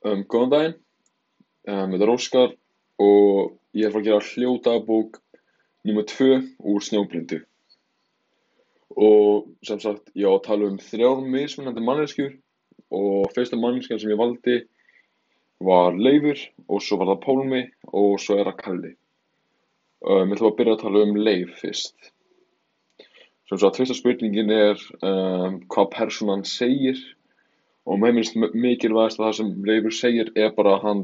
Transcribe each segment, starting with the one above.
Um, góðan daginn, um, þetta er Óskar og ég er að fara að gera hljóðdagbók númer tvö úr Snjóblindu. Og sem sagt, ég á að tala um þrjár mismunandi manneskjur og fyrsta manneskjan sem ég valdi var Leifur og svo var það Pálmi og svo er það Kalli. Um, ég ætla að byrja að tala um Leif fyrst. Sem sagt, fyrsta spurningin er um, hvað persónan segir og mér finnst mikilvægast að það sem Leifur segir er bara að hann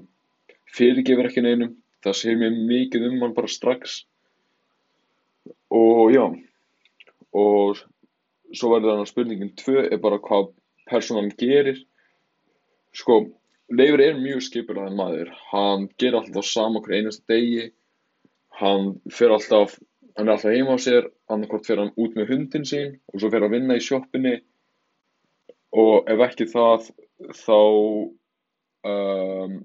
fyrirgefur ekki neinum. Það segir mér mikið um hann bara strax. Og já og svo verður þannig að spurningin tvö er bara hvað personan gerir. Sko Leifur er mjög skipulaðan maður. Hann gerir alltaf sama okkur einasta degi. Hann fer alltaf hann er alltaf heima á sér annarkort fer hann út með hundin sín og svo hann að vinna í sjoppinni og ef ekki það þá um,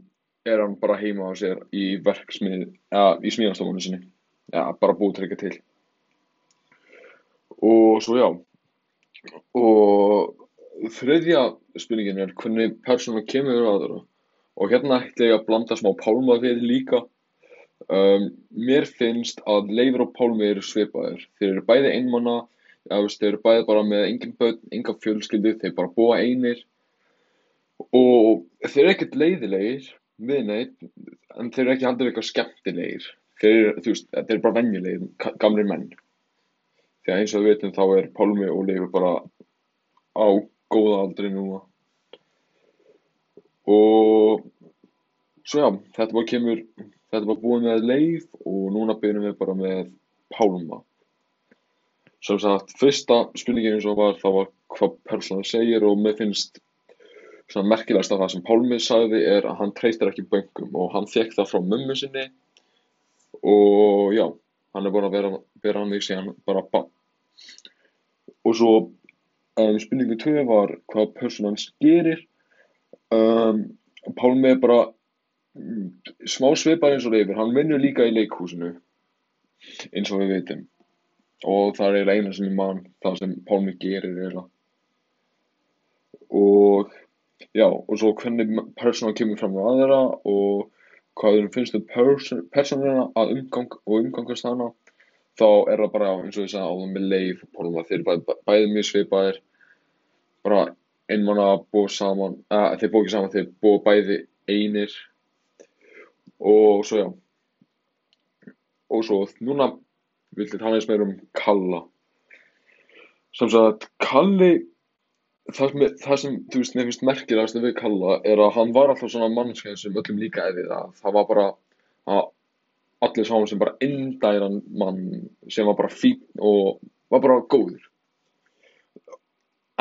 er hann bara heima á sér í verksmið, eða í smíðastofunni sinni, já, bara búið til. Og svo já, og þriðja spurningin er hvernig persónu kemur við aðra og hérna ætla ég að blanda smá pálma við líka. Um, mér finnst að Leifur og Pálmi eru svipaðir, þeir eru bæði einmanna Já, veist, þeir eru bæði bara með engin börn, enga fjölskyldu, þeir bara búa einir og þeir eru ekkert leiðilegir við neitt, en þeir eru ekki heldur eitthvað skemmtilegir. Þeir, þú veist, þeir eru bara venjulegir, gamlir menn. Því að eins og við veitum þá er Pálmi og Leifur bara á góða aldri núna. Og svo já, þetta bara kemur, þetta bara búið með Leif og núna byrjum við bara með Pálma. Sem sagt, fyrsta spurningin eins og var það var hvað persónan segir og mér finnst svona merkilegast að það sem Pálmi sagði er að hann treystir ekki böngum og hann fekk það frá mömmu sinni og já, hann er bara að vera, vera hann í síðan bara bann. Og svo um, spurningu 2 var hvað persónan gerir. Um, Pálmi er bara mm, smá svipar eins og leifir, hann vinnur líka í leikhúsinu eins og við veitum og það er eiginlega eina sem ég man það sem Pálmi gerir eiginlega. Og já, og svo hvernig persónan kemur fram á aðra og hvað þeim finnst um persónuna að umgang og umgangast hana þá er það bara eins og ég sagði áðan með Leif og Pálma, þeir eru bæ, bæði mjög svipaðir bara einmann að búa saman, að þeir búa ekki saman þeir búa bæði einir. Og svo já. Og svo núna vildi tala eins meira um Kalla? Sem sagt Kalli það sem, það sem þú veist, mér finnst merkilegast við Kalla er að hann var alltaf svona mannskæð sem öllum líkaði við það. Það var bara að allir sá hann sem bara indæran mann sem var bara fín og var bara góður.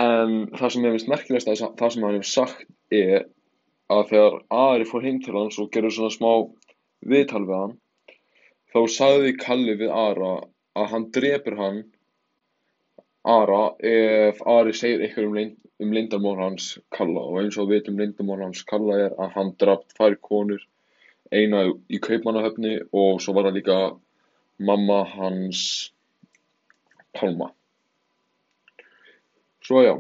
En það sem mér finnst merkilegast að það sem hann hefur sagt er að þegar Ari fór heim til hans og gerur svona smá viðtal við hann Þá sagði Kalli við Ara að hann hann. Ara ef Ari segir eitthvað um, um leyndarmál hans Kalla og eins og við veitum leyndarmál hans Kalla er að hann draf tvær konur eina í Kaupmannahöfni og svo var það líka mamma hans Pálma. Svo já.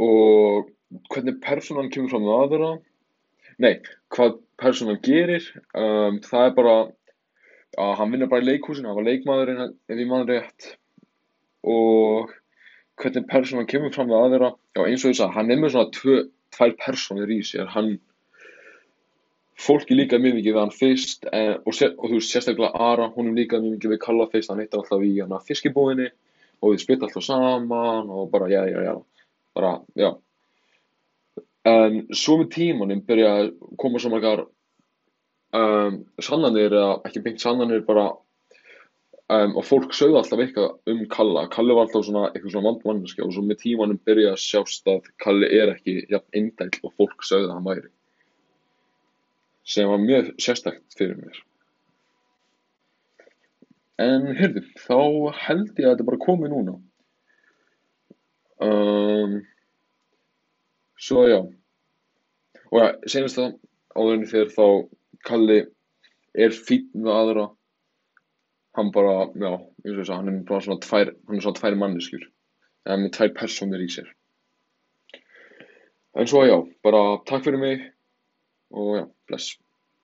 Og hvernig persónan kemur fram með aðra? Nei, hvað persónan gerir um, það er bara að hann vinnur bara í leikhúsinu, hann var leikmaðurinn ef ég mann rétt. Og hvernig persónan kemur fram með aðra, já eins og þess að hann er með svona tvö, tvær persónir í sér, hann fólki líka mjög mikið við hann fyrst en, og, sér, og þú veist sérstaklega Ara, hún er líka mjög mikið við Kalla fyrst, hann hittar alltaf í hana fiskibúinni og við spytta alltaf saman og bara já já já, bara já. En svo með tímanum byrja að koma svo margar um, sannanir eða ekki beint sannanir bara um, og fólk sögðu alltaf eitthvað um Kalla Kalli var alltaf svona eitthvað svona vandmanniski og svo með tímanum byrja að sjást að Kalli er ekki jafn eindæll og fólk sögðu að hann væri. Sem var mjög sérstækt fyrir mér. En heyrðu þá held ég að þetta bara komi núna. Um, svo já. Og ja, senast það áðurinn þegar þá Kalli er fínn við aðra. Hann bara, já, ég sagði hann er bara svona tvær, hann er svona tvær manneskjur. Eða með tvær personir í sér. En svo já, bara takk fyrir mig og já, bless.